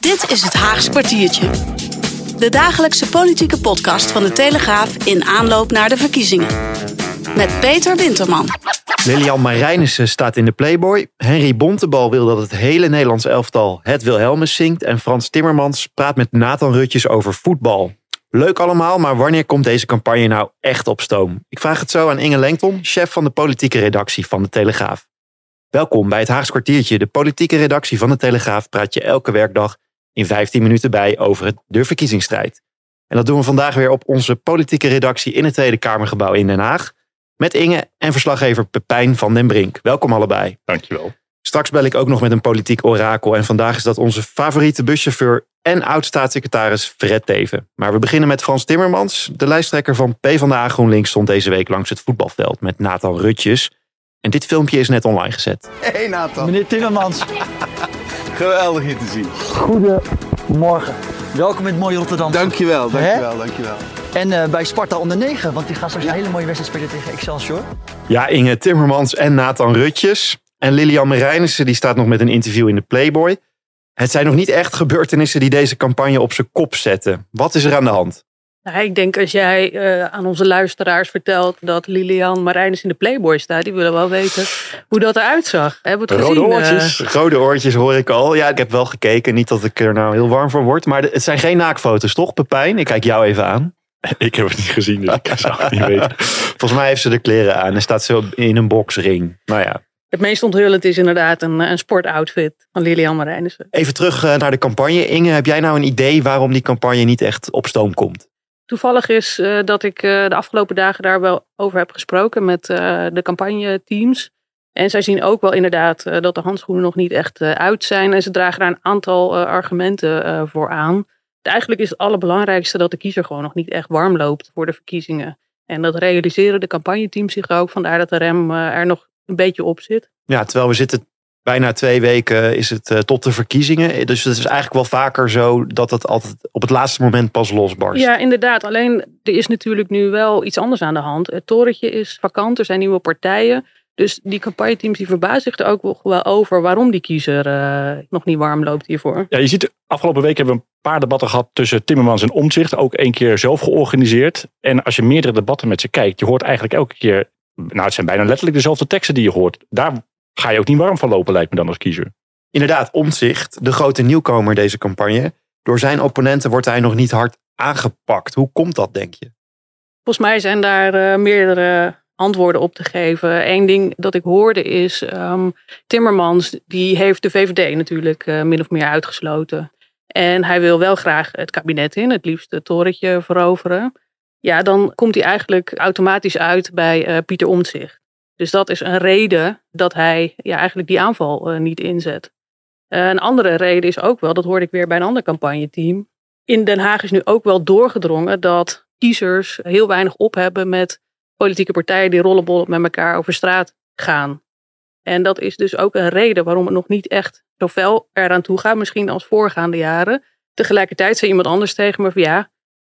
Dit is het Haagse kwartiertje. De dagelijkse politieke podcast van de Telegraaf in aanloop naar de verkiezingen. Met Peter Winterman. Lilian Marijnissen staat in de Playboy. Henry Bontebal wil dat het hele Nederlands elftal het Wilhelmus zingt. En Frans Timmermans praat met Nathan Rutjes over voetbal. Leuk allemaal, maar wanneer komt deze campagne nou echt op stoom? Ik vraag het zo aan Inge Lengton, chef van de politieke redactie van de Telegraaf. Welkom bij het Haags kwartiertje. De politieke redactie van de Telegraaf praat je elke werkdag in 15 minuten bij over het, de verkiezingsstrijd. En dat doen we vandaag weer op onze politieke redactie in het Tweede Kamergebouw in Den Haag. Met Inge en verslaggever Pepijn van den Brink. Welkom allebei. Dankjewel. Straks bel ik ook nog met een politiek orakel. En vandaag is dat onze favoriete buschauffeur en oud-staatssecretaris Fred Teven. Maar we beginnen met Frans Timmermans. De lijsttrekker van PvdA GroenLinks stond deze week langs het voetbalveld met Nathan Rutjes. En dit filmpje is net online gezet. Hey Nathan. Meneer Timmermans. Geweldig je te zien. Goedemorgen. Welkom in het mooie Rotterdam. Dankjewel, dankjewel, dankjewel. En eh, bij Sparta onder 9, want die gaan straks een hele mooie wedstrijd spelen tegen Excelsior. Ja, Inge Timmermans en Nathan Rutjes. En Lilian Marijnissen die staat nog met een interview in de Playboy. Het zijn nog niet echt gebeurtenissen die deze campagne op zijn kop zetten. Wat is er aan de hand? Nou, ik denk als jij eh, aan onze luisteraars vertelt dat Lilian Marijnis in de Playboy staat, die willen wel weten hoe dat eruit zag. Hebben we het Rode gezien? oortjes. eh? Rode oortjes hoor ik al. Ja, ik heb wel gekeken. Niet dat ik er nou heel warm van word. Maar het zijn geen naakfoto's, toch Pepijn? Ik kijk jou even aan. Ik heb het niet gezien, dus ik zou het niet weten. Volgens mij heeft ze de kleren aan en staat zo in een boxring. Nou ja, het meest onthullend is inderdaad een, een sportoutfit van Lilian Marijnissen. even terug eh, naar de campagne. Inge, heb jij nou een idee waarom die campagne niet echt op stoom komt? Toevallig is eh, dat ik eh, de afgelopen dagen daar wel over heb gesproken met eh, de campagneteams. En zij zien ook wel inderdaad dat de handschoenen nog niet echt uit zijn. En ze dragen daar een aantal argumenten voor aan. Eigenlijk is het allerbelangrijkste dat de kiezer gewoon nog niet echt warm loopt voor de verkiezingen. En dat realiseren de campagneteams zich ook. Vandaar dat de rem er nog een beetje op zit. Ja, terwijl we zitten bijna twee weken is het eh, tot de verkiezingen. Dus het is eigenlijk wel vaker zo dat het altijd op het laatste moment pas losbarst. Ja, inderdaad. Alleen er is natuurlijk nu wel iets anders aan de hand. Het torentje is vakant, er zijn nieuwe partijen. Dus die campagneteams die verbazen zich er ook wel over waarom die kiezer eh, nog niet warm loopt hiervoor. Ja, je ziet, afgelopen week hebben we een paar debatten gehad tussen Timmermans en Omtzigt. Ook één keer zelf georganiseerd. En als je meerdere debatten met ze kijkt, je hoort eigenlijk elke keer... Nou, het zijn bijna letterlijk dezelfde teksten die je hoort. Daar ga je ook niet warm van lopen, lijkt me dan als kiezer. Inderdaad, Omtzigt, de grote nieuwkomer deze campagne. Door zijn opponenten wordt hij nog niet hard aangepakt. Hoe komt dat, denk je? Volgens mij zijn daar eh, meerdere antwoorden op te geven. Eén ding dat ik hoorde is, ehm, Timmermans die heeft de VVD natuurlijk eh, min of meer uitgesloten. En hij wil wel graag het kabinet in, het liefst het torentje veroveren. Ja, dan komt hij eigenlijk automatisch uit bij eh, Pieter Omtzigt. Dus dat is een reden dat hij ja, eigenlijk die aanval eh, niet inzet. Eh, een andere reden is ook wel, dat hoorde ik weer bij een ander campagneteam. In Den Haag is nu ook wel doorgedrongen dat kiezers heel weinig op hebben met politieke partijen die rollenbollen met elkaar over straat gaan. En dat is dus ook een reden waarom het nog niet echt zo fel eraan toe gaat, misschien als voorgaande jaren. Tegelijkertijd zei iemand anders tegen me van ja,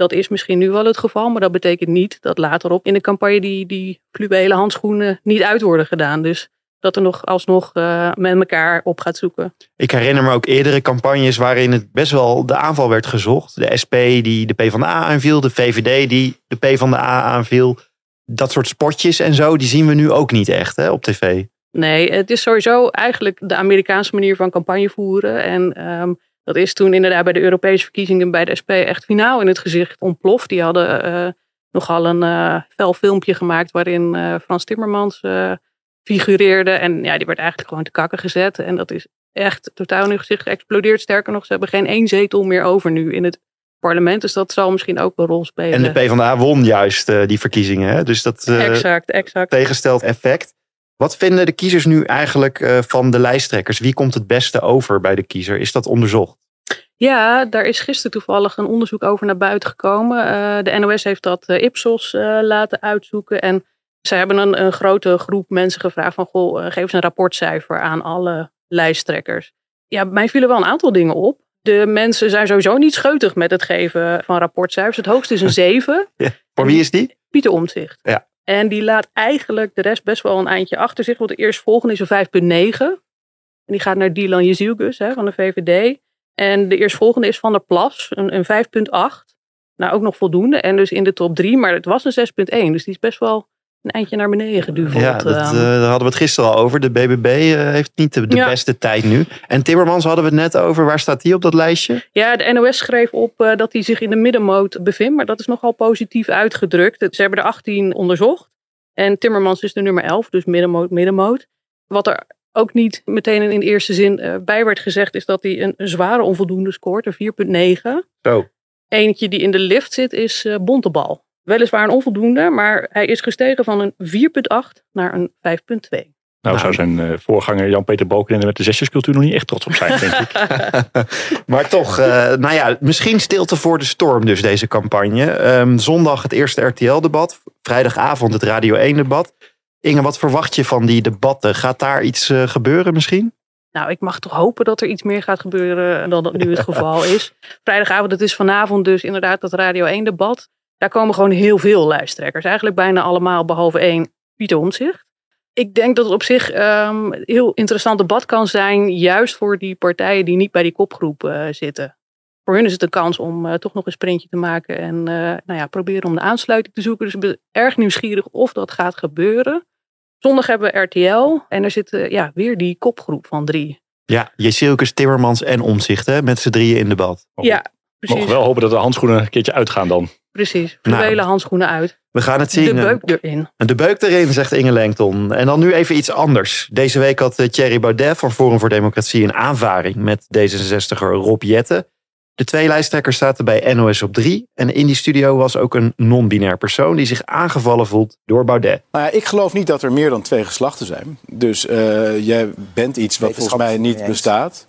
dat is misschien nu wel het geval, maar dat betekent niet dat laterop in de campagne die, die fluwelen handschoenen niet uit worden gedaan. Dus dat er nog alsnog eh, met elkaar op gaat zoeken. Ik herinner me ook eerdere campagnes waarin het best wel de aanval werd gezocht. De SP die de PvdA aanviel, de VVD die de PvdA aanviel. Dat soort spotjes en zo, die zien we nu ook niet echt hè, op tv. Nee, het is sowieso eigenlijk de Amerikaanse manier van campagne voeren. En ehm, dat is toen inderdaad bij de Europese verkiezingen bij de SP echt finaal in het gezicht ontploft. Die hadden eh, nogal een eh fel filmpje gemaakt waarin eh, Frans Timmermans figureerde. En ja, die werd eigenlijk gewoon te kakken gezet. En dat is echt totaal in hun gezicht geëxplodeerd. Sterker nog, ze hebben geen één zetel meer over nu in het parlement. Dus dat zal misschien ook een rol spelen. En de PvdA won juist die verkiezingen. Hè? Dus dat exact, exact. tegenstelt effect. Wat vinden de kiezers nu eigenlijk eh, van de lijsttrekkers? Wie komt het beste over bij de kiezer? Is dat onderzocht? Ja, daar is gisteren toevallig een onderzoek over naar buiten gekomen. Eh, de NOS heeft dat eh, Ipsos laten uitzoeken. En zij hebben een, een grote groep mensen gevraagd van... Goh, geef eens een rapportcijfer aan alle lijsttrekkers. Ja, mij vielen wel een aantal dingen op. De mensen zijn sowieso niet scheutig met het geven van rapportcijfers. Het hoogste is een 7. Voor wie is die? Pieter Omtzigt. Ja. En die laat eigenlijk de rest best wel een eindje achter zich. Want de eerstvolgende is een 5,9. En die gaat naar Dylan Jezielgus van de VVD. En de eerstvolgende is Van der Plas, een, een 5,8. Nou, ook nog voldoende. En dus in de top 3, maar het was een 6,1. Dus die is best wel een eindje naar beneden geduveld. Ja, dat, Ehm, eh, daar hadden we het gisteren al over. De BBB eh, heeft niet de, de Ja. beste tijd nu. En Timmermans hadden we het net over. Waar staat die op dat lijstje? Ja, de NOS schreef op eh, dat hij zich in de middenmoot bevindt. Maar dat is nogal positief uitgedrukt. Ze hebben er 18 onderzocht. En Timmermans is de nummer 11, dus middenmoot, middenmoot. Wat er ook niet meteen in de eerste zin eh, bij werd gezegd... is dat hij een, een zware onvoldoende scoort, een 4,9. Zo. Eentje die in de lift zit is eh, Bontebal. Weliswaar een onvoldoende, maar hij is gestegen van een 4,8 naar een 5,2. Nou, zou zijn eh, voorganger Jan-Peter Balkenende met de zesjescultuur nog niet echt trots op zijn, denk ik. maar toch, eh, nou ja, misschien stilte voor de storm dus deze campagne. Ehm, zondag het eerste RTL-debat. Vrijdagavond het Radio 1-debat. Inge, wat verwacht je van die debatten? Gaat daar iets eh, gebeuren misschien? Nou, ik mag toch hopen dat er iets meer gaat gebeuren dan dat nu het geval is. Vrijdagavond, het is vanavond dus inderdaad dat Radio 1 debat. Daar komen gewoon heel veel lijsttrekkers. Eigenlijk bijna allemaal, behalve één, Pieter Omtzigt. Ik denk dat het op zich ehm, een heel interessant debat kan zijn. Juist voor die partijen die niet bij die kopgroep eh, zitten. Voor hun is het een kans om eh, toch nog een sprintje te maken. En eh, nou ja, proberen om de aansluiting te zoeken. Dus ik ben erg nieuwsgierig of dat gaat gebeuren. Zondag hebben we RTL. En er zit ja, weer die kopgroep van drie. Ja, Jezilkes, Timmermans en Omzicht, hè? Met z'n drieën in debat. Ja, precies. Mogen wel hopen dat de handschoenen een keertje uitgaan dan. Precies. Nou. Fluwelen handschoenen uit. We gaan het zien. De beuk erin. De beuk erin, zegt Inge Lengton. En dan nu even iets anders. Deze week had eh, Thierry Baudet van Forum voor Democratie een aanvaring met D66er Rob Jetten. De twee lijsttrekkers zaten bij NOS op 3. En in die studio was ook een non-binair persoon die zich aangevallen voelt door Baudet. Nou ja, ik geloof niet dat er meer dan twee geslachten zijn. Dus eh, jij bent iets wat volgens mij niet bestaat.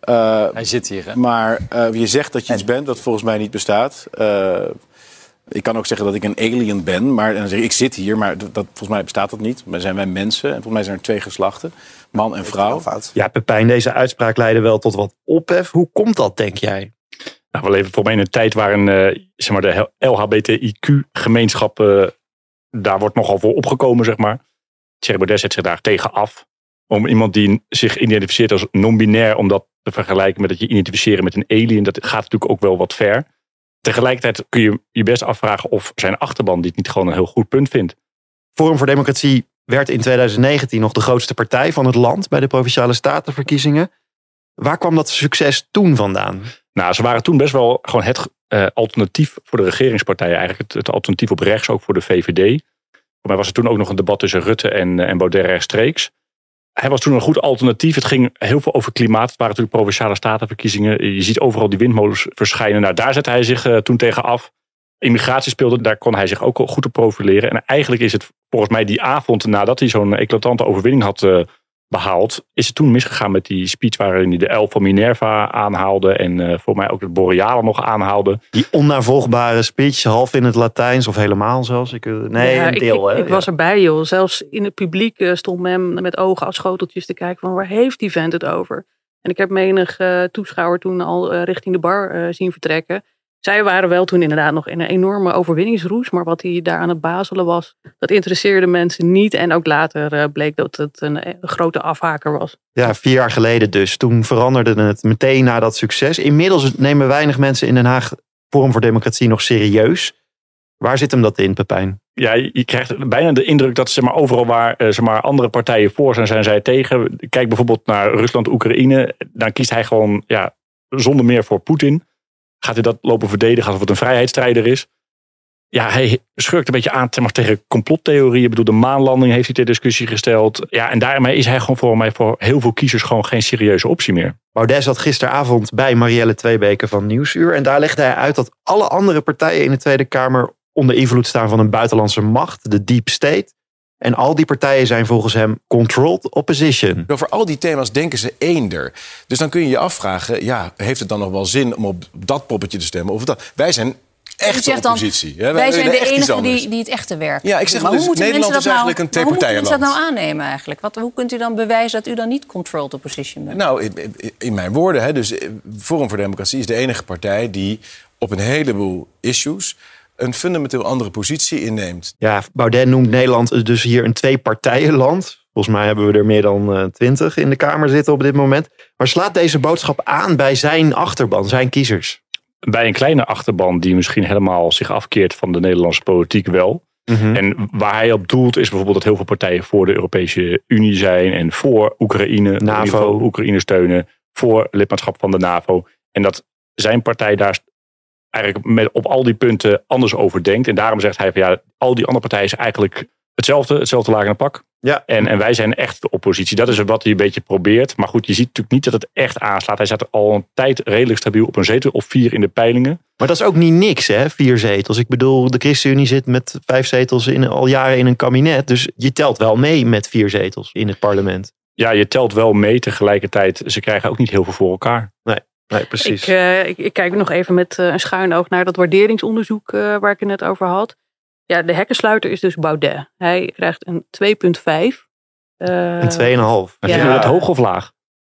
Eh, Hij zit hier, hè? maar eh, je zegt dat je iets bent wat volgens mij niet bestaat. Eh, ik kan ook zeggen dat ik een alien ben, maar en dan zeg ik, ik zit hier, maar dat, dat- volgens mij bestaat dat niet. Maar zijn wij mensen en volgens mij zijn er twee geslachten, man en vrouw. Ja, Pepijn, deze uitspraak leidde wel tot wat ophef. Hoe komt dat, denk jij? Nou, we leven voor mij in een tijd waarin eh, zeg maar de LHBTIQ-gemeenschap, eh, daar wordt nogal voor opgekomen, zeg maar. Thierry Baudet zet zich daar tegen af. Om iemand die zich identificeert als non-binair, om dat te vergelijken met dat je identificeren met een alien, dat gaat natuurlijk ook wel wat ver. Tegelijkertijd kun je je best afvragen of zijn achterban dit niet gewoon een heel goed punt vindt. Forum voor Democratie werd in 2019 nog de grootste partij van het land bij de provinciale statenverkiezingen. Waar kwam dat succes toen vandaan? Nou, ze waren toen best wel gewoon het eh, alternatief voor de regeringspartijen. Eigenlijk het, het alternatief op rechts, ook voor de VVD. Voor mij was er toen ook nog een debat tussen Rutte en, eh, en Baudet rechtstreeks. Hij was toen een goed alternatief. Het ging heel veel over klimaat. Het waren natuurlijk provinciale statenverkiezingen. Je ziet overal die windmolens verschijnen. Nou, daar zette hij zich eh, toen tegen af. Immigratie speelde, daar kon hij zich ook goed op profileren. En eigenlijk is het volgens mij die avond nadat hij zo'n eclatante overwinning had eh, behaald, is het toen misgegaan met die speech waarin hij de elf van Minerva aanhaalde en eh voor mij ook het Boreale nog aanhaalde. Die onnavolgbare speech, half in het Latijns of helemaal zelfs. Ik, eh, nee, Ja, een ik- deel. ik, hè? ik was erbij, joh. Zelfs in het publiek eh, stond men met ogen als schoteltjes te kijken van waar heeft die vent het over? En ik heb menig toeschouwer toen al richting de bar zien vertrekken. Zij waren wel toen inderdaad nog in een enorme overwinningsroes. Maar wat hij daar aan het bazelen was, dat interesseerde mensen niet. En ook later eh, bleek dat het een, eh, grote afhaker was. Ja, vier jaar geleden dus. Toen veranderde het meteen na dat succes. Inmiddels nemen weinig mensen in Den Haag Forum voor Democratie nog serieus. Waar zit hem dat in, Pepijn? Ja, je krijgt bijna de indruk dat zeg maar, overal waar eh, zeg maar, andere partijen voor zijn, zijn zij tegen. Kijk bijvoorbeeld naar Rusland-Oekraïne. Dan kiest hij gewoon ja, zonder meer voor Poetin. Gaat hij dat lopen verdedigen alsof het een vrijheidsstrijder is? Ja, hij schurkt een beetje aan tegen complottheorieën. Ik bedoel, de maanlanding heeft hij ter discussie gesteld. Ja, en daarmee is hij gewoon voor mij voor heel veel kiezers gewoon geen serieuze optie meer. Baudet zat gisteravond bij Marielle Tweebeke van Nieuwsuur. En daar legde hij uit dat alle andere partijen in de Tweede Kamer onder invloed staan van een buitenlandse macht, de Deep State. En al die partijen zijn volgens hem controlled opposition. Over al die thema's denken ze eender. Dus dan kun je je afvragen, ja, heeft het dan nog wel zin om op dat poppetje te stemmen? Of dat? Wij zijn echt U zegt dan, oppositie. hè? wij zijn de enigen anders. die, die het echte werk Ja, ik zeg maar dus, hoe moeten Nederland mensen is dat nou, eigenlijk een maar hoe moeten mensen dat nou aannemen eigenlijk? Wat, hoe kunt u dan bewijzen dat u dan niet controlled opposition bent? Nou, in, in- in mijn woorden, hè, dus eh, Forum voor Democratie is de enige partij die op een heleboel issues een fundamenteel andere positie inneemt. Ja, Baudet noemt Nederland dus hier een twee-partijenland. Volgens mij hebben we er meer dan eh, twintig in de Kamer zitten op dit moment. Maar slaat deze boodschap aan bij zijn achterban, zijn kiezers? Bij een kleine achterban die misschien helemaal zich afkeert van de Nederlandse politiek wel. Mhm. En waar hij op doelt is bijvoorbeeld dat heel veel partijen voor de Europese Unie zijn en voor Oekraïne, NAVO. Oekraïne steunen, voor lidmaatschap van de NAVO. En dat zijn partij daar eigenlijk met, op al die punten anders over denkt. En daarom zegt hij van ja, al die andere partijen zijn eigenlijk hetzelfde, hetzelfde laag in het pak. Ja. En, en wij zijn echt de oppositie. Dat is wat hij een beetje probeert. Maar goed, je ziet natuurlijk niet dat het echt aanslaat. Hij zat al een tijd redelijk stabiel op een zetel of vier in de peilingen. Maar dat is ook niet niks, hè? Vier zetels. Ik bedoel, de ChristenUnie zit met vijf zetels in, al jaren in een kabinet. Dus je telt wel mee met vier zetels in het parlement. Ja, je telt wel mee tegelijkertijd. Ze krijgen ook niet heel veel voor elkaar. Nee, precies. Ik, eh, ik, ik kijk nog even met eh, een schuin oog naar dat waarderingsonderzoek eh, waar ik het net over had. Ja, de hekkensluiter is dus Baudet. Hij krijgt een 2,5. Eh, een 2,5. En Ja. vinden we het hoog of laag?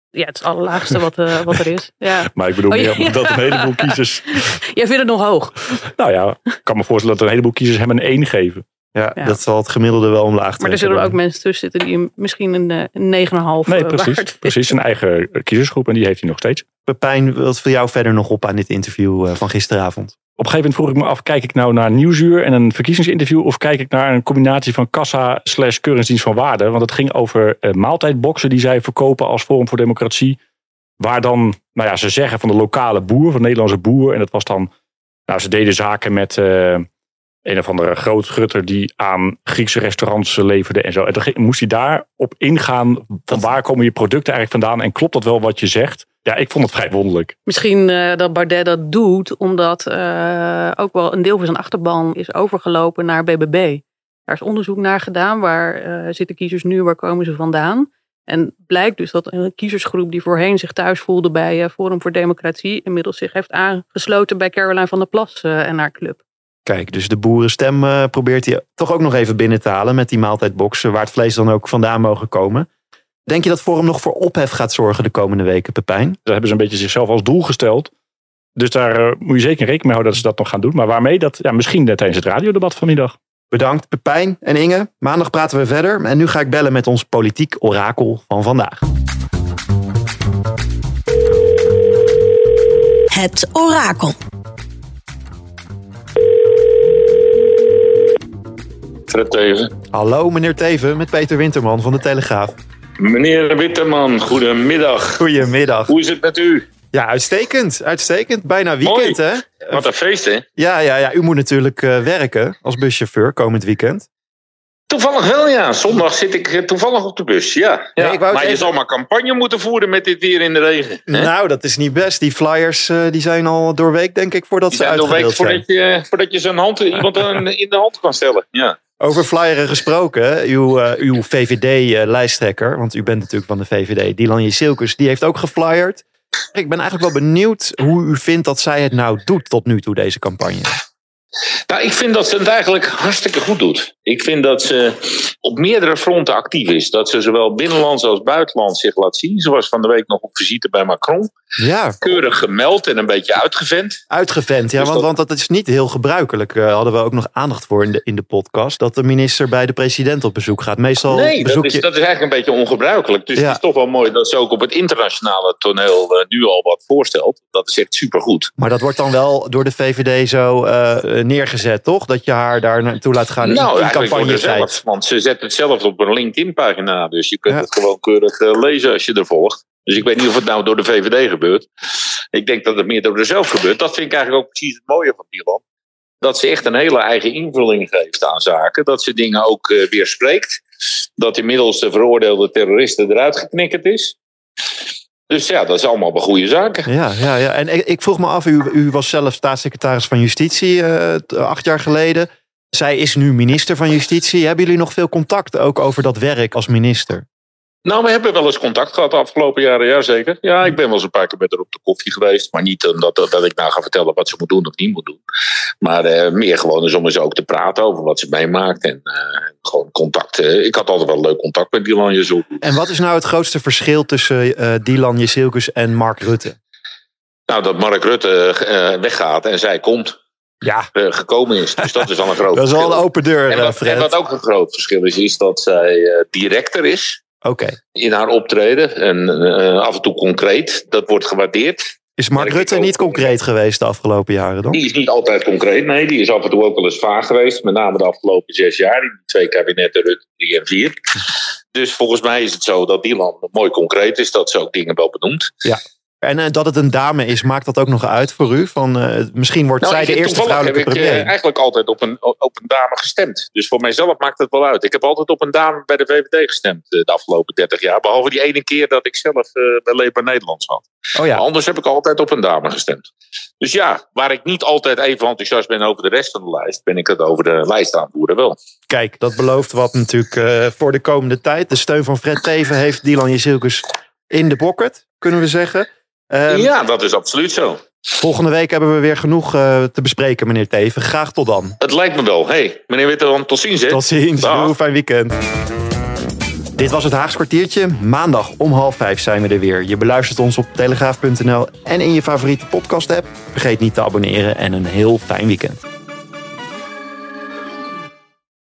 Ja, het is het allerlaagste wat, wat er is. Ja. Maar ik bedoel Oh, ja. omdat een heleboel kiezers... Jij vindt het nog hoog? Nou ja, ik kan me voorstellen dat een heleboel kiezers hem een 1 geven. Ja, Ja. dat zal het gemiddelde wel omlaag trekken. Maar er zullen ook mensen tussen zitten die misschien een, een 9,5 Nee, precies. waard. Precies, zijn eigen kiezersgroep. En die heeft hij nog steeds. Pepijn, wat viel jou verder nog op aan dit interview eh, van gisteravond? Op een gegeven moment vroeg ik me af, kijk ik nou naar Nieuwsuur en een verkiezingsinterview of kijk ik naar een combinatie van kassa slash keuringsdienst van waarde? Want het ging over eh, maaltijdboxen die zij verkopen als Forum voor Democratie. Waar dan, nou ja, ze zeggen van de lokale boer, van de Nederlandse boer. En dat was dan, nou ze deden zaken met eh, een of andere grootgutter die aan Griekse restaurants leverde en zo. En dan moest hij daarop ingaan van waar komen je producten eigenlijk vandaan en klopt dat wel wat je zegt? Ja, ik vond het vrij wonderlijk. Misschien eh, dat Baudet dat doet omdat eh, ook wel een deel van zijn achterban is overgelopen naar BBB. Daar is onderzoek naar gedaan. Waar eh, zitten kiezers nu? Waar komen ze vandaan? En blijkt dus dat een kiezersgroep die voorheen zich thuis voelde bij Forum voor Democratie, inmiddels zich heeft aangesloten bij Caroline van der Plas en haar club. Kijk, dus de boerenstem probeert hij toch ook nog even binnen te halen met die maaltijdboxen, waar het vlees dan ook vandaan mogen komen. Denk je dat Forum nog voor ophef gaat zorgen de komende weken, Pepijn? Dat hebben ze een beetje zichzelf als doel gesteld. Dus daar eh, moet je zeker rekening mee houden dat ze dat nog gaan doen. Maar waarmee? Dat, ja, misschien tijdens het radiodebat vanmiddag. Bedankt Pepijn en Inge. Maandag praten we verder en nu ga ik bellen met ons politiek orakel van vandaag. Het orakel. Fred Teven. Hallo meneer Teven met Peter Winterman van de Telegraaf. Meneer Witteman, goedemiddag. Goedemiddag. Hoe is het met u? Ja, uitstekend. Uitstekend. Bijna weekend Mooi. hè? Wat een feest, hè? Ja, ja, ja. U moet natuurlijk eh, werken als buschauffeur komend weekend. Toevallig wel, ja. Zondag zit ik eh, toevallig op de bus, ja. ja. Nee, maar je zal maar campagne moeten voeren met dit weer in de regen. hè? Nou, dat is niet best. Die flyers eh, die zijn al doorweek, denk ik, voordat Die ze zijn nog uitgedeeld week zijn. voordat je, voordat je hand, iemand in de hand kan stellen. Ja. Over flyeren gesproken, uw, eh, uw VVD-lijsttrekker, want u bent natuurlijk van de VVD, Dylan Jezielkus, die heeft ook geflyerd. Ik ben eigenlijk wel benieuwd hoe u vindt dat zij het nou doet tot nu toe, deze campagne. Nou, ik vind dat ze het eigenlijk hartstikke goed doet. Ik vind dat ze op meerdere fronten actief is. Dat ze zowel binnenlands als buitenlands zich laat zien. Ze was van de week nog op visite bij Macron. Ja, Keurig gemeld en een beetje uitgevend. uitgevent. Ja, Dus want, dat- want dat is niet heel gebruikelijk. Daar hadden we ook nog aandacht voor in de, in de podcast. Dat de minister bij de president op bezoek gaat. Meestal Nee, dat bezoek is, je... dat is eigenlijk een beetje ongebruikelijk. Dus Ja. het is toch wel mooi dat ze ook op het internationale toneel eh, nu al wat voorstelt. Dat is echt supergoed. Maar dat wordt dan wel door de VVD zo eh, neergezet, toch? Dat je haar daar naartoe laat gaan nou, campagnetijd. zelf. Want ze zet het zelf op een LinkedIn-pagina. Dus je kunt Ja. het gewoon keurig eh, lezen als je er volgt. Dus ik weet niet of het nou door de VVD gebeurt. Ik denk dat het meer door zelf gebeurt. Dat vind ik eigenlijk ook precies het mooie van Milan. Dat ze echt een hele eigen invulling geeft aan zaken. Dat ze dingen ook eh, weer spreekt. Dat inmiddels de veroordeelde terroristen eruit geknikkerd is. Dus ja, dat is allemaal wel goede zaken. Ja, ja, ja. En ik, ik vroeg me af, u, u was zelf staatssecretaris van Justitie eh, acht jaar geleden. Zij is nu minister van Justitie. Hebben jullie nog veel contact ook over dat werk als minister? Nou, we hebben wel eens contact gehad de afgelopen jaren, ja zeker. Ja, ik ben wel eens een paar keer met haar op de koffie geweest. Maar niet omdat dat, dat ik nou ga vertellen wat ze moet doen of niet moet doen. Maar eh, meer gewoon eens om eens ook te praten over wat ze meemaakt. En eh, gewoon contact. eh, ik had altijd wel leuk contact met Dylan Jezoek. En wat is nou het grootste verschil tussen eh Dylan Jezielkus en Mark Rutte? Nou, dat Mark Rutte eh, weggaat en zij komt. Ja. eh, gekomen is. Dus dat is al een groot Dat is al een open deur, En eh, wat, Fred. en wat ook een groot verschil is, is dat zij eh, directer is Oké. in haar optreden. En eh, af en toe concreet. Dat wordt gewaardeerd. Is Mark Rutte niet concreet geweest de afgelopen jaren dan? Die is niet altijd concreet. Nee, die is af en toe ook wel eens vaag geweest. Met name de afgelopen zes jaar. In die twee kabinetten Rutte 3 en 4. Dus volgens mij is het zo dat die land mooi concreet is. Dat ze ook dingen wel benoemt. Ja. En eh, dat het een dame is, maakt dat ook nog uit voor u? Van, eh, misschien wordt Nou, zij de heb eerste vrouwelijke heb ik, eh, premier. eigenlijk altijd op een, op een dame gestemd. Dus voor mijzelf maakt het wel uit. Ik heb altijd op een dame bij de VVD gestemd de afgelopen 30 jaar. Behalve die ene keer dat ik zelf bij Leefbaar Nederland zat. Oh ja. Maar anders heb ik altijd op een dame gestemd. Dus ja, waar ik niet altijd even enthousiast ben over de rest van de lijst, ben ik het over de lijst aanvoerder wel. Kijk, dat belooft wat natuurlijk voor de komende tijd. De steun van Fred Teven heeft Dylan Jezielkus in de pocket, kunnen we zeggen. Ehm, ja, dat is absoluut zo. Volgende week hebben we weer genoeg eh, te bespreken, meneer Teven. Graag tot dan. Het lijkt me wel. hey, meneer Witteman, tot ziens. Hè? Tot ziens. Dag. Fijn weekend. Dit was het Haags kwartiertje. Maandag om half vijf zijn we er weer. Je beluistert ons op telegraaf.nl en in je favoriete podcast app. Vergeet niet te abonneren en een heel fijn weekend.